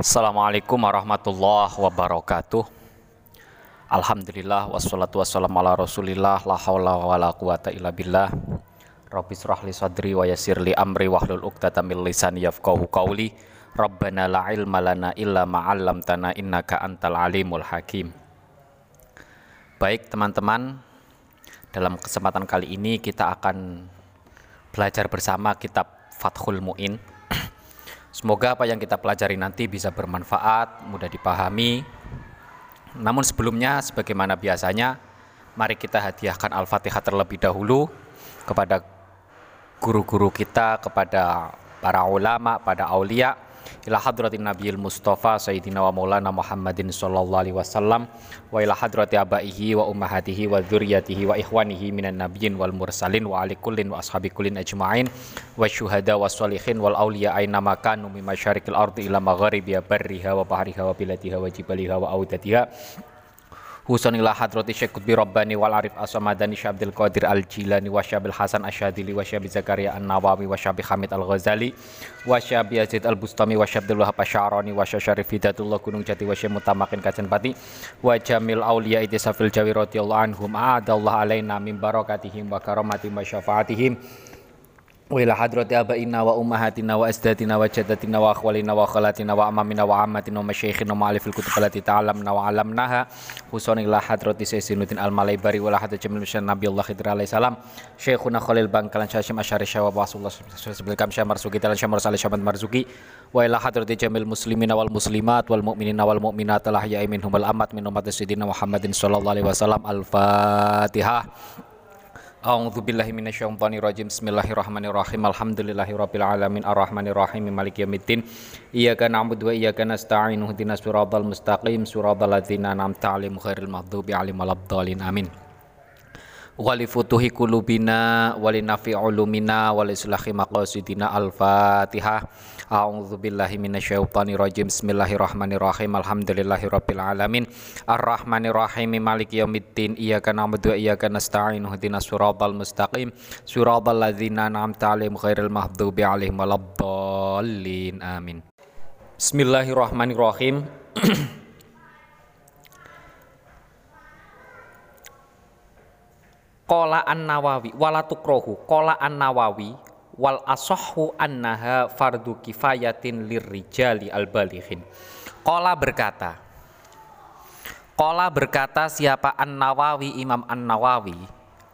Assalamualaikum warahmatullahi wabarakatuh. Alhamdulillah wassalatu wassalamu ala Rasulillah la haula wala quwata illa billah. Rabbi li sadri wa yassir li amri wahlul 'uqdatam min lisani yafqahu qawli. Rabbana la ilma lana illa ma 'allamtana innaka antal alimul hakim. Baik teman-teman, dalam kesempatan kali ini kita akan belajar bersama kitab Fathul Mu'in Semoga apa yang kita pelajari nanti bisa bermanfaat, mudah dipahami. Namun sebelumnya, sebagaimana biasanya, mari kita hadiahkan Al-Fatihah terlebih dahulu kepada guru-guru kita, kepada para ulama, pada aulia, ila hadratin nabiyil mustafa sayyidina wa maulana muhammadin sallallahu alaihi wasallam wa ila hadrati abaihi wa ummahatihi wa dzurriyyatihi wa ikhwanihi minan nabiyyin wal mursalin wa ali kullin wa ashabi kullin ajma'in wa syuhada wa sholihin wal awliya aina makanu min masyarikil ardi ila magharibiha barriha wa bahriha wa wa jibaliha wa audatiha Husanillah hadrati Syekh Qutbi Rabbani wal Arif Asamadani Syabdil Qadir Al Jilani wa Syabil Hasan Asyadili wa Syabi Zakaria An Nawawi wa Hamid Al Ghazali wa Syabi Yazid Al Bustami wa Syabdul Wahab Asyarani wa Syarif Hidatullah Gunung Jati wa Syekh Mutamakin Kajen Pati wa Jamil Aulia Itisafil Jawi radhiyallahu anhum a'adallahu alaina min barakatihim wa karamatihim wa wa ila hadrati abaina wa ummahatina wa asdatina wa jaddatina wa akhwalina wa khalatina wa amamina wa ammatina wa masyayikhina wa alifil kutub allati ta'alamna wa alamnaha husani ila hadrati sayyidinuddin al malaibari wa la hadrati jamil misyan nabi Allah khidr alaihi salam syekhuna khalil bangkalan syashim asyari syawab wa rasulullah sebil kam syah marzuki talan syah marsali syabat marzuki wa ila hadrati jamil muslimina wal muslimat A'udzu billahi minasyaitonir rajim. Bismillahirrahmanirrahim. Alhamdulillahirabbil alamin arrahmanir rahim maliki yaumiddin. Iyyaka na'budu wa iyyaka nasta'in. Ihdinas siratal mustaqim. Siratal ladzina an'amta 'alaihim ghairil maghdubi 'alaihim waladdallin. Amin wali futuhi kulubina wali nafi ulumina wali islahi maqasidina al-fatihah. A'udzu billahi minasyaitonir rajim bismillahirrahmanirrahim. Alhamdulillahi rabbil alamin. Arrahmanir rahim maliki yaumiddin. Iyyaka na'budu wa iyyaka nasta'in. Ihdinas siratal mustaqim. Siratal ladzina an'amta 'alaihim ghairil maghdubi 'alaihim waladdallin. Amin. Bismillahirrahmanirrahim Kola an Nawawi wala tukrohu Kola an Nawawi wal asohu annaha fardu kifayatin lirrijali al balighin. Kola berkata Kola berkata siapa an Nawawi Imam an Nawawi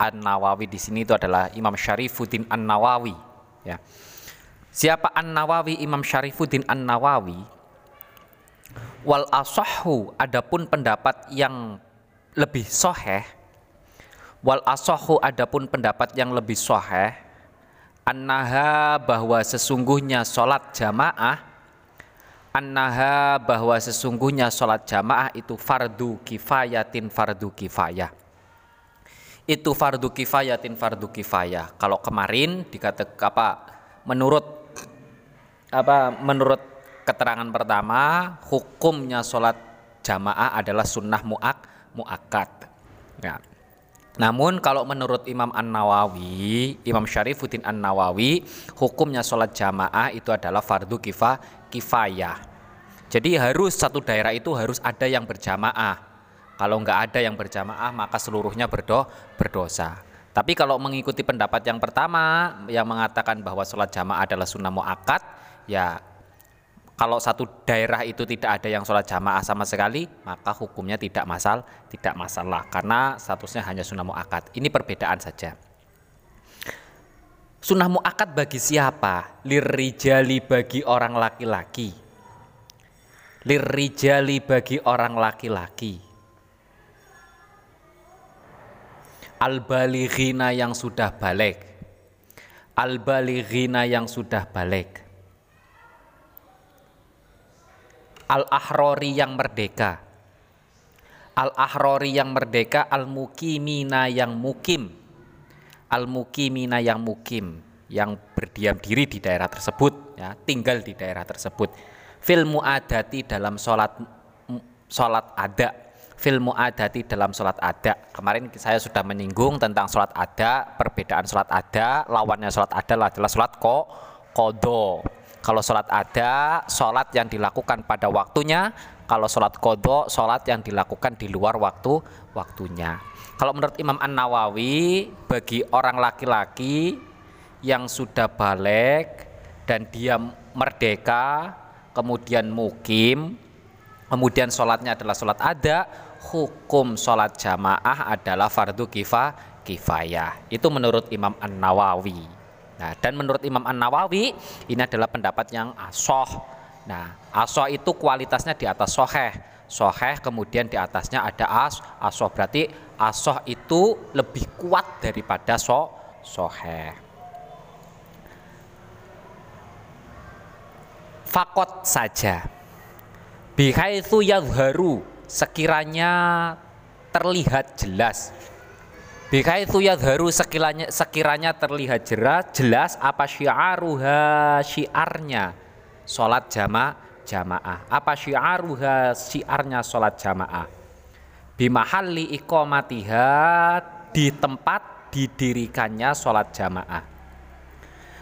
an Nawawi di sini itu adalah Imam Syarifuddin an Nawawi ya. Siapa an Nawawi Imam Syarifuddin an Nawawi wal asohu adapun pendapat yang lebih soheh Wal asohu adapun pendapat yang lebih soheh Annaha bahwa sesungguhnya sholat jamaah Annaha bahwa sesungguhnya sholat jamaah itu fardu kifayatin fardu kifayah. Itu fardu kifayatin fardu kifayah. Kalau kemarin dikatakan apa menurut apa menurut keterangan pertama hukumnya sholat jamaah adalah sunnah muak muakat ya. Namun kalau menurut Imam An-Nawawi, Imam Syarifuddin An-Nawawi, hukumnya sholat jamaah itu adalah fardu kifa, kifayah. Jadi harus satu daerah itu harus ada yang berjamaah. Kalau nggak ada yang berjamaah maka seluruhnya berdo, berdosa. Tapi kalau mengikuti pendapat yang pertama yang mengatakan bahwa sholat jamaah adalah sunnah muakat, ya kalau satu daerah itu tidak ada yang sholat jamaah sama sekali, maka hukumnya tidak masal, tidak masalah karena statusnya hanya sunnah muakat. Ini perbedaan saja. Sunnah muakat bagi siapa? Lirijali bagi orang laki-laki. Lirijali bagi orang laki-laki. Al-balighina yang sudah balik. Al-balighina yang sudah balik Al-Ahrori yang merdeka. Al-Ahrori yang merdeka Al-Mukimina yang mukim. Al-Mukimina yang mukim Yang berdiam diri di daerah tersebut ya, Tinggal di daerah tersebut. Filmu adati dalam sholat Sholat ada Filmu adati dalam sholat ada Kemarin saya sudah menyinggung tentang sholat ada Perbedaan sholat ada Lawannya sholat ada adalah sholat ko, kodo Kalau sholat ada, sholat yang dilakukan pada waktunya. Kalau sholat kodok, sholat yang dilakukan di luar waktu waktunya. Kalau menurut Imam An Nawawi, bagi orang laki-laki yang sudah balik dan dia merdeka, kemudian mukim, kemudian sholatnya adalah sholat ada, hukum sholat jamaah adalah fardu kifah kifayah. Itu menurut Imam An Nawawi. Nah, dan menurut Imam An Nawawi ini adalah pendapat yang asoh Nah, aso itu kualitasnya di atas soheh. Soheh kemudian di atasnya ada as, asoh berarti asoh itu lebih kuat daripada so, soheh. Fakot saja. Bihaitsu yadharu sekiranya terlihat jelas. Bihaitsu yadharu sekiranya sekiranya terlihat jelas jelas apa syiaruha syiarnya sholat jama jamaah. Apa syiaruha syiarnya sholat jamaah? Bimahalli iqamatiha di tempat didirikannya sholat jamaah.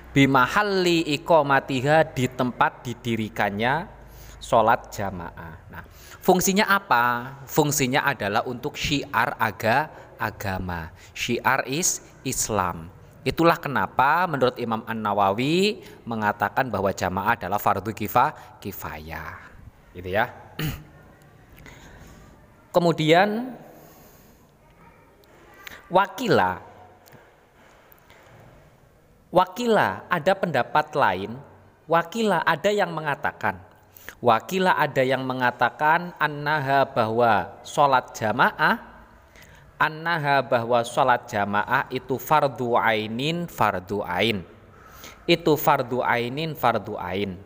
Bimahalli iqamatiha di tempat didirikannya sholat jamaah. Nah, fungsinya apa? Fungsinya adalah untuk syiar aga agama. Syiar is Islam. Itulah kenapa menurut Imam An Nawawi mengatakan bahwa jamaah adalah fardu kifah kifayah. Gitu ya. Kemudian wakila wakila ada pendapat lain wakila ada yang mengatakan wakila ada yang mengatakan annaha bahwa sholat jamaah annaha bahwa sholat jamaah itu fardu ainin fardu ain. Itu fardu ainin fardu ain.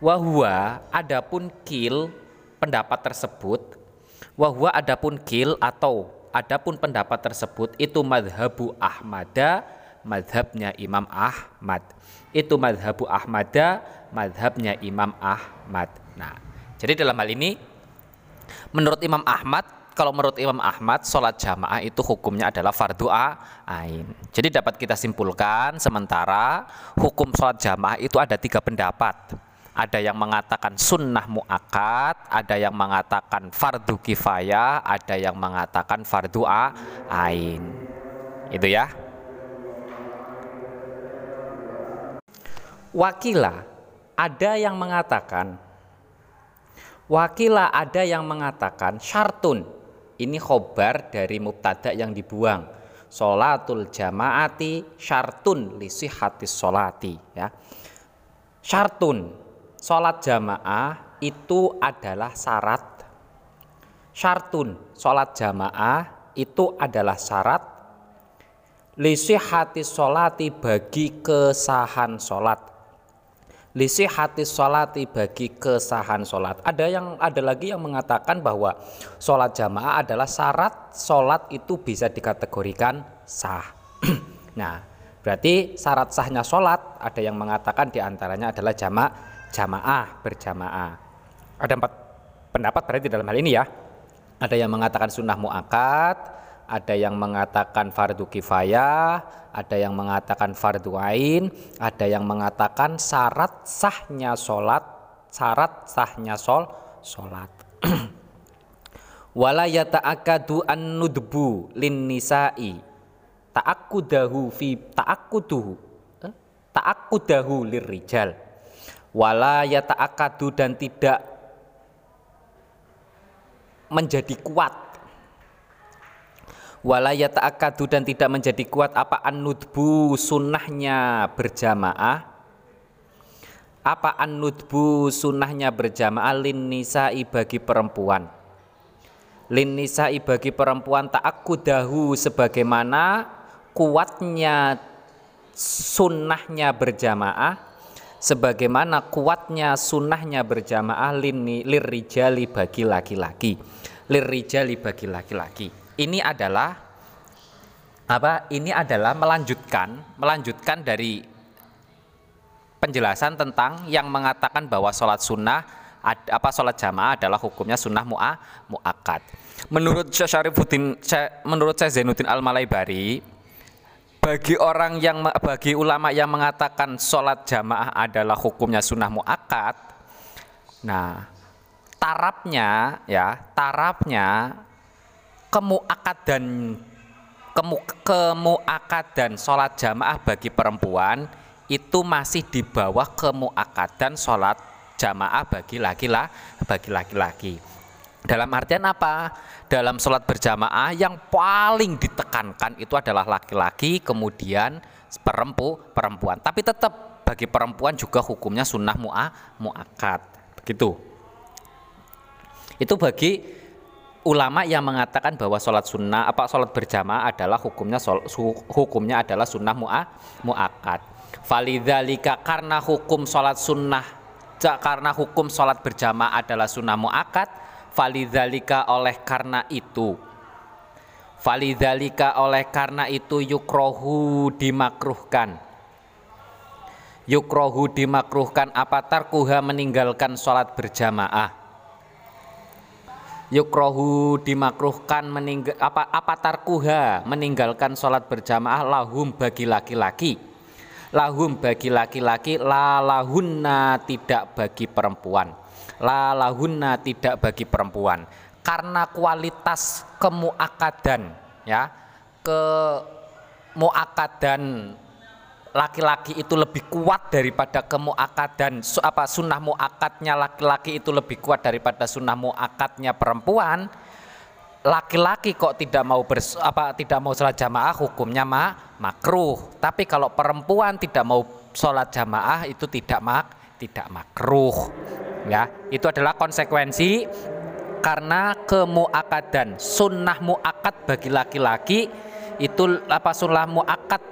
Wahwa adapun kil pendapat tersebut wahwa adapun kil atau adapun pendapat tersebut itu madhabu ahmada madhabnya Imam Ahmad. Itu madhabu ahmada madhabnya Imam Ahmad. Nah jadi dalam hal ini menurut Imam Ahmad kalau menurut Imam Ahmad sholat jamaah itu hukumnya adalah fardu ain. Jadi dapat kita simpulkan sementara hukum sholat jamaah itu ada tiga pendapat. Ada yang mengatakan sunnah muakat, ada yang mengatakan fardu kifayah, ada yang mengatakan fardu ain. Itu ya. Wakila ada yang mengatakan Wakila ada yang mengatakan syartun ini khobar dari mubtada yang dibuang. Solatul jamaati syartun hati solati ya. Syartun solat jamaah itu adalah syarat. Syartun solat jamaah itu adalah syarat hati solati bagi kesahan solat lisi hati sholati bagi kesahan sholat. Ada yang ada lagi yang mengatakan bahwa sholat jamaah adalah syarat sholat itu bisa dikategorikan sah. nah, berarti syarat sahnya sholat ada yang mengatakan di antaranya adalah jama jamaah berjamaah. Ada empat pendapat berarti dalam hal ini ya. Ada yang mengatakan sunnah muakat, ada yang mengatakan fardu kifayah, ada yang mengatakan fardu ain, ada yang mengatakan syarat sahnya sholat, syarat sahnya sol, sholat. Wala yata'akadu an-nudbu lin nisa'i ta'akkudahu fi ta'akkuduhu eh? ta'akkudahu lirrijal wala yata'akadu dan tidak menjadi kuat walaya ta'akadu dan tidak menjadi kuat apa anudbu sunnahnya berjamaah? Apa anudbu sunnahnya berjamaah? Lin nisa'i bagi perempuan. Lin nisa'i bagi perempuan ta'akudahu sebagaimana kuatnya sunnahnya berjamaah sebagaimana kuatnya sunnahnya berjamaah lin lirijali bagi laki-laki. Lirijali bagi laki-laki ini adalah apa? Ini adalah melanjutkan melanjutkan dari penjelasan tentang yang mengatakan bahwa sholat sunnah apa sholat jamaah adalah hukumnya sunnah mu'a mu'akad. Menurut Syarifuddin menurut saya Zainuddin Al Malaibari bagi orang yang bagi ulama yang mengatakan sholat jamaah adalah hukumnya sunnah muakat nah tarapnya ya tarapnya kemuakadan kemu, kemuakadan sholat jamaah bagi perempuan itu masih di bawah kemuakadan sholat jamaah bagi laki-laki bagi laki-laki dalam artian apa? Dalam sholat berjamaah yang paling ditekankan itu adalah laki-laki, kemudian perempu, perempuan. Tapi tetap bagi perempuan juga hukumnya sunnah mu'a, mu'akad. Begitu. Itu bagi ulama yang mengatakan bahwa sholat sunnah apa sholat berjamaah adalah hukumnya sol, hukumnya adalah sunnah mu'a, mu'akad. Falidhalika karena hukum sholat sunnah karena hukum sholat berjamaah adalah sunnah mu'akad Falidzalika oleh karena itu. Falidzalika oleh karena itu yukrohu dimakruhkan. Yukrohu dimakruhkan apa tarkuha meninggalkan sholat berjamaah Yukrohu dimakruhkan meninggal apa apa tarkuha meninggalkan sholat berjamaah lahum bagi laki-laki. Lahum bagi laki-laki la lahunna tidak bagi perempuan. La lahunna tidak bagi perempuan. Karena kualitas kemuakadan ya ke muakadan laki-laki itu lebih kuat daripada kemuakadan apa sunnah muakatnya laki-laki itu lebih kuat daripada sunnah muakatnya perempuan laki-laki kok tidak mau bers, apa tidak mau sholat jamaah hukumnya ma, makruh. Tapi kalau perempuan tidak mau sholat jamaah itu tidak mak tidak makruh ya. Itu adalah konsekuensi karena kemuakadan. Sunnah muakad bagi laki-laki itu apa sunnah muakad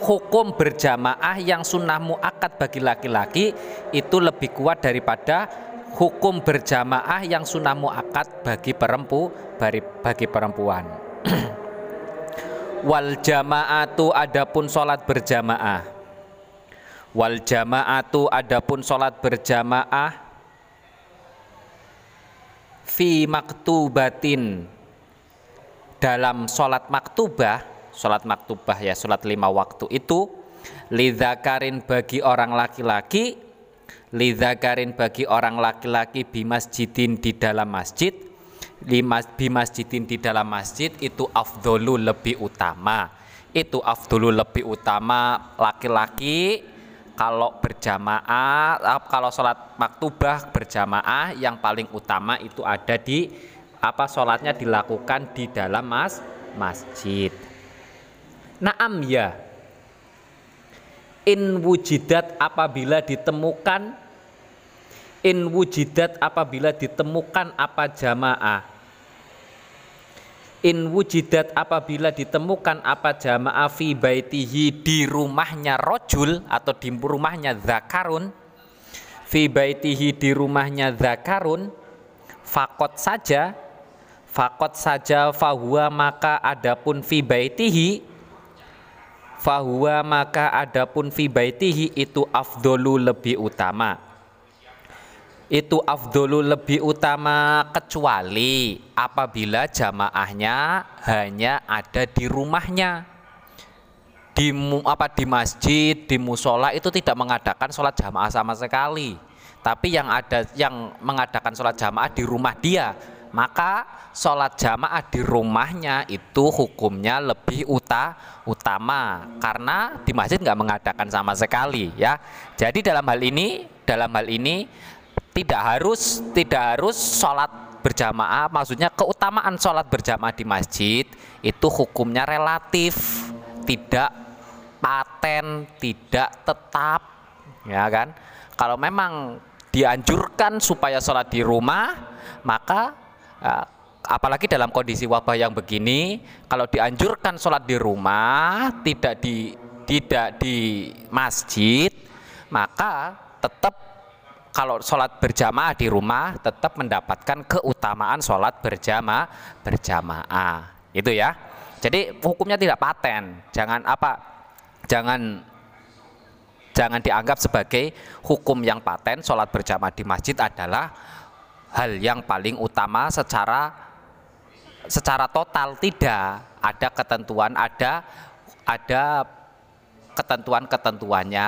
hukum berjamaah yang sunnah muakad bagi laki-laki itu lebih kuat daripada hukum berjamaah yang sunnah muakad bagi perempu bagi perempuan. Wal jamaatu adapun sholat berjamaah. Wal jamaatu adapun sholat berjamaah. Fi maktubatin dalam sholat maktubah sholat maktubah ya sholat lima waktu itu lidakarin bagi orang laki-laki lidakarin bagi orang laki-laki bimasjidin di dalam masjid bimasjidin di dalam masjid itu afdolu lebih utama. Itu afdolu lebih utama laki-laki kalau berjamaah kalau sholat maktubah berjamaah yang paling utama itu ada di apa sholatnya dilakukan di dalam mas masjid naam ya. In wujidat apabila ditemukan in wujidat apabila ditemukan apa jamaah? In wujidat apabila ditemukan apa jamaah fi baitihi di rumahnya rojul atau di rumahnya zakarun? Fi baitihi di rumahnya zakarun fakot saja fakot saja fahuwa maka adapun fi baitihi fahuwa maka adapun fi baitihi itu afdolu lebih utama. Itu afdolu lebih utama kecuali apabila jamaahnya hanya ada di rumahnya. Di apa di masjid di musola itu tidak mengadakan sholat jamaah sama sekali. Tapi yang ada yang mengadakan sholat jamaah di rumah dia maka sholat jamaah di rumahnya itu hukumnya lebih uta, utama. Karena di masjid nggak mengadakan sama sekali ya. Jadi dalam hal ini dalam hal ini tidak harus tidak harus sholat berjamaah maksudnya keutamaan sholat berjamaah di masjid itu hukumnya relatif tidak paten tidak tetap ya kan? Kalau memang dianjurkan supaya sholat di rumah maka apalagi dalam kondisi wabah yang begini kalau dianjurkan sholat di rumah tidak di tidak di masjid maka tetap kalau sholat berjamaah di rumah tetap mendapatkan keutamaan sholat berjamaah berjamaah. Itu ya. Jadi hukumnya tidak paten. Jangan apa jangan jangan dianggap sebagai hukum yang paten. Sholat berjamaah di masjid adalah hal yang paling utama secara secara total tidak ada ketentuan ada ada ketentuan-ketentuannya,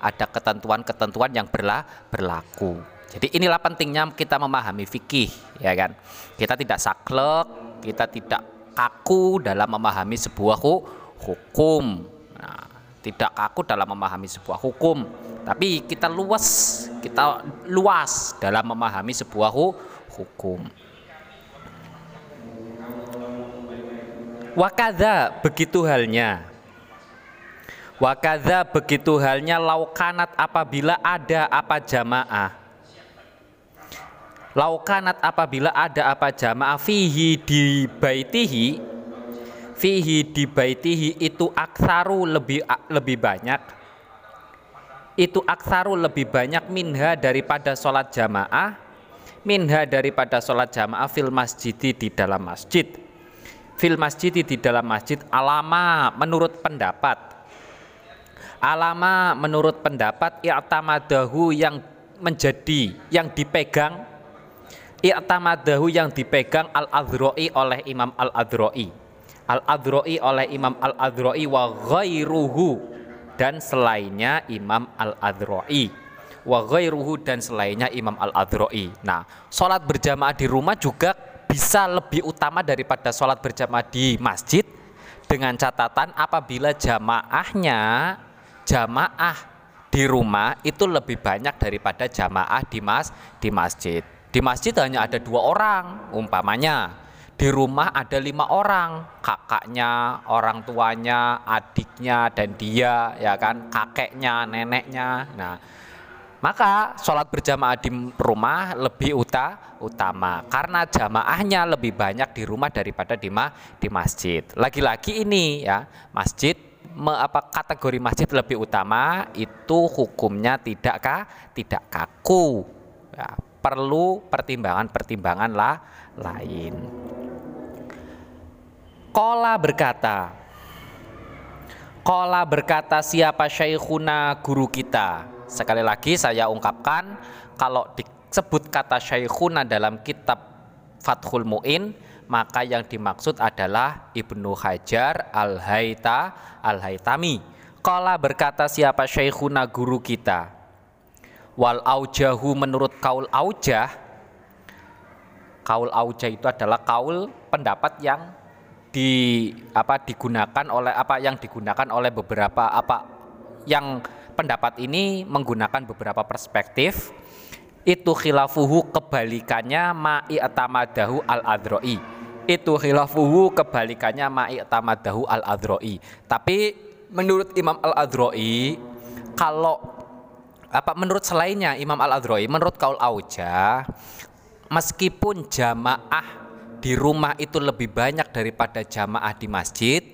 ada ketentuan-ketentuan yang berla berlaku. Jadi inilah pentingnya kita memahami fikih, ya kan? Kita tidak saklek, kita tidak kaku dalam memahami sebuah hukum. Nah, tidak kaku dalam memahami sebuah hukum, tapi kita luas, kita luas dalam memahami sebuah hukum. Wakada begitu halnya. Wakada begitu halnya laukanat apabila ada apa jamaah. Laukanat apabila ada apa jamaah fihi di baitihi fihi di baitihi itu aksaru lebih lebih banyak. Itu aksaru lebih banyak minha daripada sholat jamaah minha daripada sholat jamaah fil masjid di dalam masjid. Fil masjid di dalam masjid alama menurut pendapat. Alama menurut pendapat i'tamadahu yang menjadi yang dipegang. I'tamadahu yang dipegang al-adhroi oleh Imam al-adhroi al-adhroi oleh Imam al-adhroi wa ghairuhu dan selainnya Imam al-adhroi wa ghairuhu dan selainnya Imam al-adhroi nah sholat berjamaah di rumah juga bisa lebih utama daripada sholat berjamaah di masjid. Dengan catatan apabila jamaahnya jamaah di rumah itu lebih banyak daripada jamaah di mas di masjid. Di masjid hanya ada dua orang umpamanya di rumah ada lima orang kakaknya orang tuanya adiknya dan dia ya kan kakeknya neneknya nah maka sholat berjamaah di rumah lebih uta, utama karena jamaahnya lebih banyak di rumah daripada di, ma, di masjid. Lagi-lagi ini ya masjid me, apa kategori masjid lebih utama itu hukumnya tidak kah? Tidak kaku. Ya, perlu pertimbangan-pertimbangan lah lain. Kola berkata, Kola berkata siapa syekhuna guru kita Sekali lagi saya ungkapkan kalau disebut kata syaikhuna dalam kitab Fathul Mu'in maka yang dimaksud adalah Ibnu Hajar Al-Haita Al-Haitami. Kala berkata siapa syaikhuna guru kita. Wal aujahu menurut kaul aujah kaul aujah itu adalah kaul pendapat yang di apa digunakan oleh apa yang digunakan oleh beberapa apa yang pendapat ini menggunakan beberapa perspektif itu khilafuhu kebalikannya ma'i atamadahu al adroi itu khilafuhu kebalikannya ma'i atamadahu al adroi tapi menurut Imam al adroi kalau apa menurut selainnya Imam al adroi menurut kaul auja meskipun jamaah di rumah itu lebih banyak daripada jamaah di masjid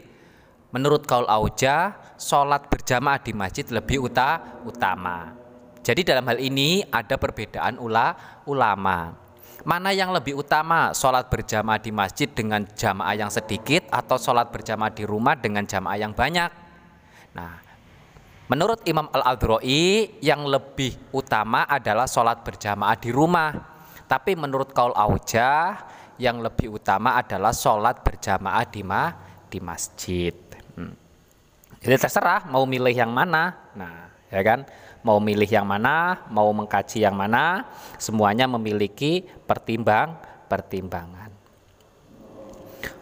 menurut kaul auja sholat berjamaah di masjid lebih uta, utama. Jadi dalam hal ini ada perbedaan ula, ulama. Mana yang lebih utama, sholat berjamaah di masjid dengan jamaah yang sedikit atau sholat berjamaah di rumah dengan jamaah yang banyak? Nah, menurut Imam Al-Adroi yang lebih utama adalah sholat berjamaah di rumah. Tapi menurut Kaul Aujah yang lebih utama adalah sholat berjamaah di, ma di masjid. Jadi terserah mau milih yang mana. Nah, ya kan? Mau milih yang mana, mau mengkaji yang mana, semuanya memiliki pertimbang pertimbangan.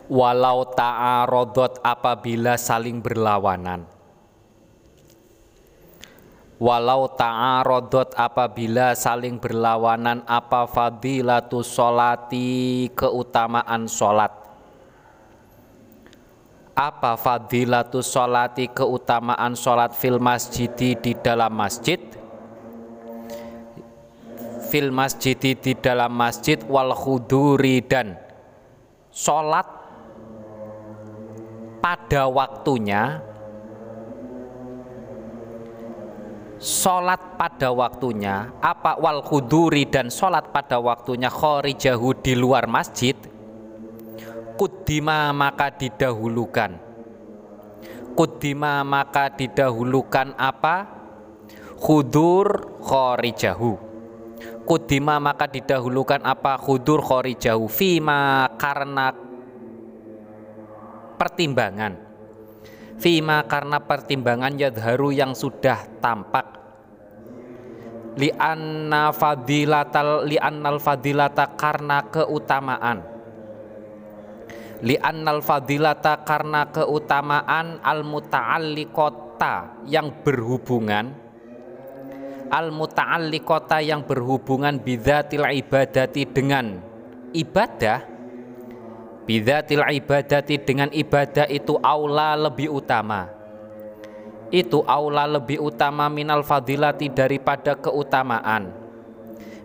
Walau ta'arodot apabila saling berlawanan. Walau ta'arodot apabila saling berlawanan apa fadilatu solati keutamaan solat apa fadilatus sholati keutamaan sholat fil masjid di dalam masjid? Fil masjid di dalam masjid wal khuduri dan sholat pada waktunya sholat pada waktunya apa wal khuduri dan sholat pada waktunya khorijahu di luar masjid? Kudima maka didahulukan. Kudima maka didahulukan apa? Khudur khorijahu Kudima maka didahulukan apa? Khudur khorijahu Fima karena pertimbangan fima karena pertimbangan yadharu yang sudah tampak. Li anna fadilatal li annal fadilata karena keutamaan. Li annal fadilata karena keutamaan al muta'alliqata yang berhubungan. Al muta'alliqata yang berhubungan bidzatil ibadati dengan ibadah bidzatil ibadati dengan ibadah itu aula lebih utama. Itu aula lebih utama minal fadilati daripada keutamaan.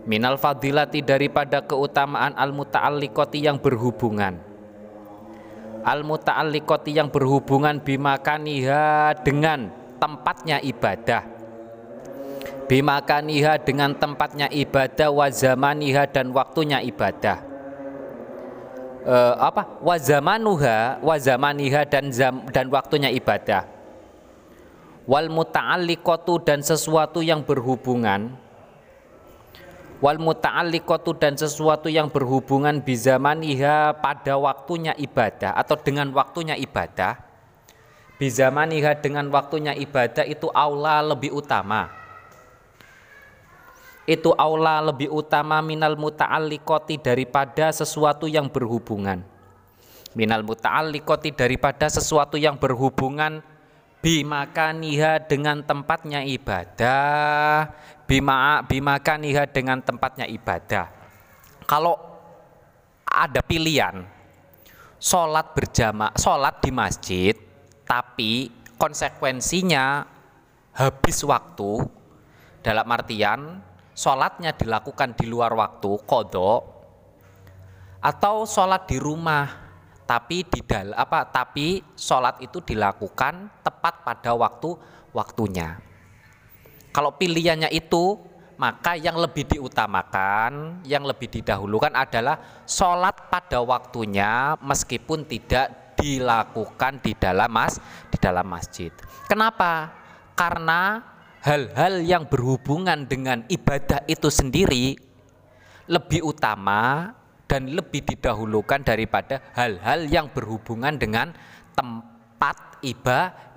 Minal fadilati daripada keutamaan al muta'alliqati yang berhubungan. Al muta'alliqati yang berhubungan bimakaniha dengan tempatnya ibadah. Bimakaniha dengan tempatnya ibadah wa zamaniha dan waktunya ibadah e, apa? Wa zamanuha wa zamaniha dan zam, dan waktunya ibadah. Wal muta'alliqatu dan sesuatu yang berhubungan. Wal muta'alliqatu dan sesuatu yang berhubungan bizamaniha pada waktunya ibadah atau dengan waktunya ibadah. Bizamaniha dengan waktunya ibadah itu aula lebih utama itu aula lebih utama minal muta'alliqati daripada sesuatu yang berhubungan. Minal muta'alliqati daripada sesuatu yang berhubungan bimakaniha dengan tempatnya ibadah. Bima bimakaniha dengan tempatnya ibadah. Kalau ada pilihan sholat berjamaah sholat di masjid tapi konsekuensinya habis waktu dalam artian sholatnya dilakukan di luar waktu kodok atau sholat di rumah. Tapi di dal apa tapi sholat itu dilakukan tepat pada waktu waktunya. Kalau pilihannya itu maka yang lebih diutamakan yang lebih didahulukan adalah sholat pada waktunya meskipun tidak dilakukan di dalam mas di dalam masjid. Kenapa? Karena hal-hal yang berhubungan dengan ibadah itu sendiri lebih utama dan lebih didahulukan daripada hal-hal yang berhubungan dengan tempat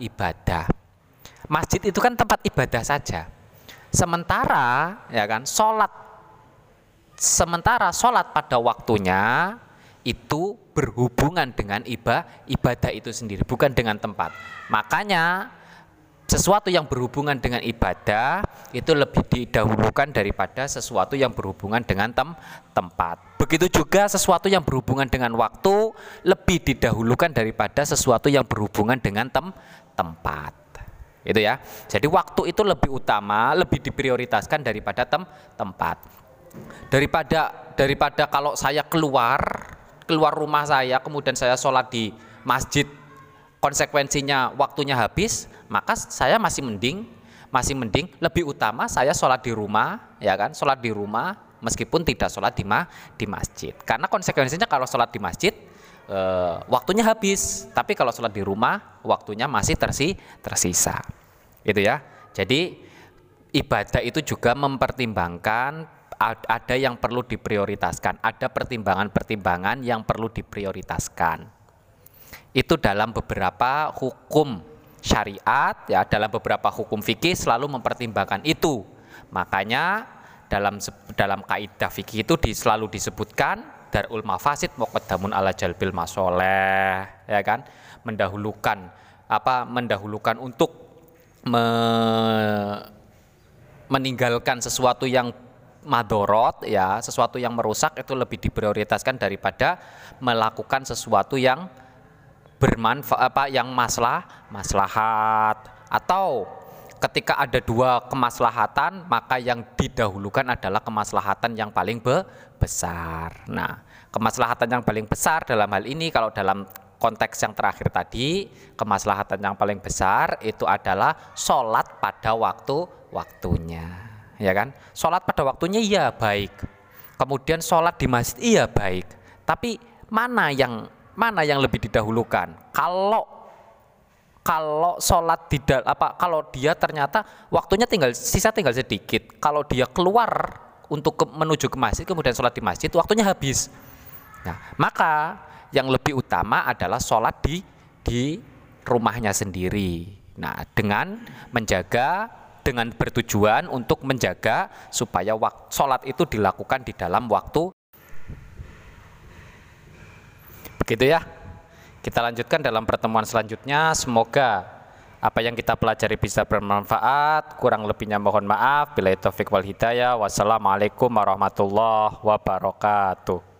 ibadah. Masjid itu kan tempat ibadah saja. Sementara ya kan sholat sementara sholat pada waktunya itu berhubungan dengan ibadah ibadah itu sendiri bukan dengan tempat. Makanya sesuatu yang berhubungan dengan ibadah itu lebih didahulukan daripada sesuatu yang berhubungan dengan tem tempat. Begitu juga sesuatu yang berhubungan dengan waktu lebih didahulukan daripada sesuatu yang berhubungan dengan tem tempat. Itu ya. Jadi waktu itu lebih utama, lebih diprioritaskan daripada tem tempat. Daripada daripada kalau saya keluar keluar rumah saya kemudian saya sholat di masjid konsekuensinya waktunya habis, maka saya masih mending masih mending lebih utama saya sholat di rumah ya kan? Sholat di rumah meskipun tidak sholat di ma di masjid. Karena konsekuensinya kalau sholat di masjid e, waktunya habis. Tapi kalau sholat di rumah waktunya masih tersi tersisa. Itu ya. Jadi ibadah itu juga mempertimbangkan ada yang perlu diprioritaskan. Ada pertimbangan-pertimbangan yang perlu diprioritaskan itu dalam beberapa hukum syariat ya dalam beberapa hukum fikih selalu mempertimbangkan itu. Makanya dalam dalam kaidah fikih itu di, selalu disebutkan darul mafasid muqaddamun ala jalbil masoleh ya kan? Mendahulukan apa mendahulukan untuk me, meninggalkan sesuatu yang madorot ya sesuatu yang merusak itu lebih diprioritaskan daripada melakukan sesuatu yang bermanfaat apa yang maslah maslahat. Atau ketika ada dua kemaslahatan maka yang didahulukan adalah kemaslahatan yang paling be besar. Nah, kemaslahatan yang paling besar dalam hal ini kalau dalam konteks yang terakhir tadi kemaslahatan yang paling besar itu adalah sholat pada waktu waktunya. Ya kan? Sholat pada waktunya iya baik. Kemudian sholat di masjid iya baik. Tapi mana yang mana yang lebih didahulukan? Kalau kalau sholat tidak apa kalau dia ternyata waktunya tinggal sisa tinggal sedikit kalau dia keluar untuk ke, menuju ke masjid kemudian sholat di masjid waktunya habis nah maka yang lebih utama adalah sholat di di rumahnya sendiri. Nah, dengan menjaga dengan bertujuan untuk menjaga supaya waktu, sholat itu dilakukan di dalam waktu begitu ya. Kita lanjutkan dalam pertemuan selanjutnya. Semoga apa yang kita pelajari bisa bermanfaat. Kurang lebihnya mohon maaf. Bila taufik wal hidayah. Wassalamualaikum warahmatullahi wabarakatuh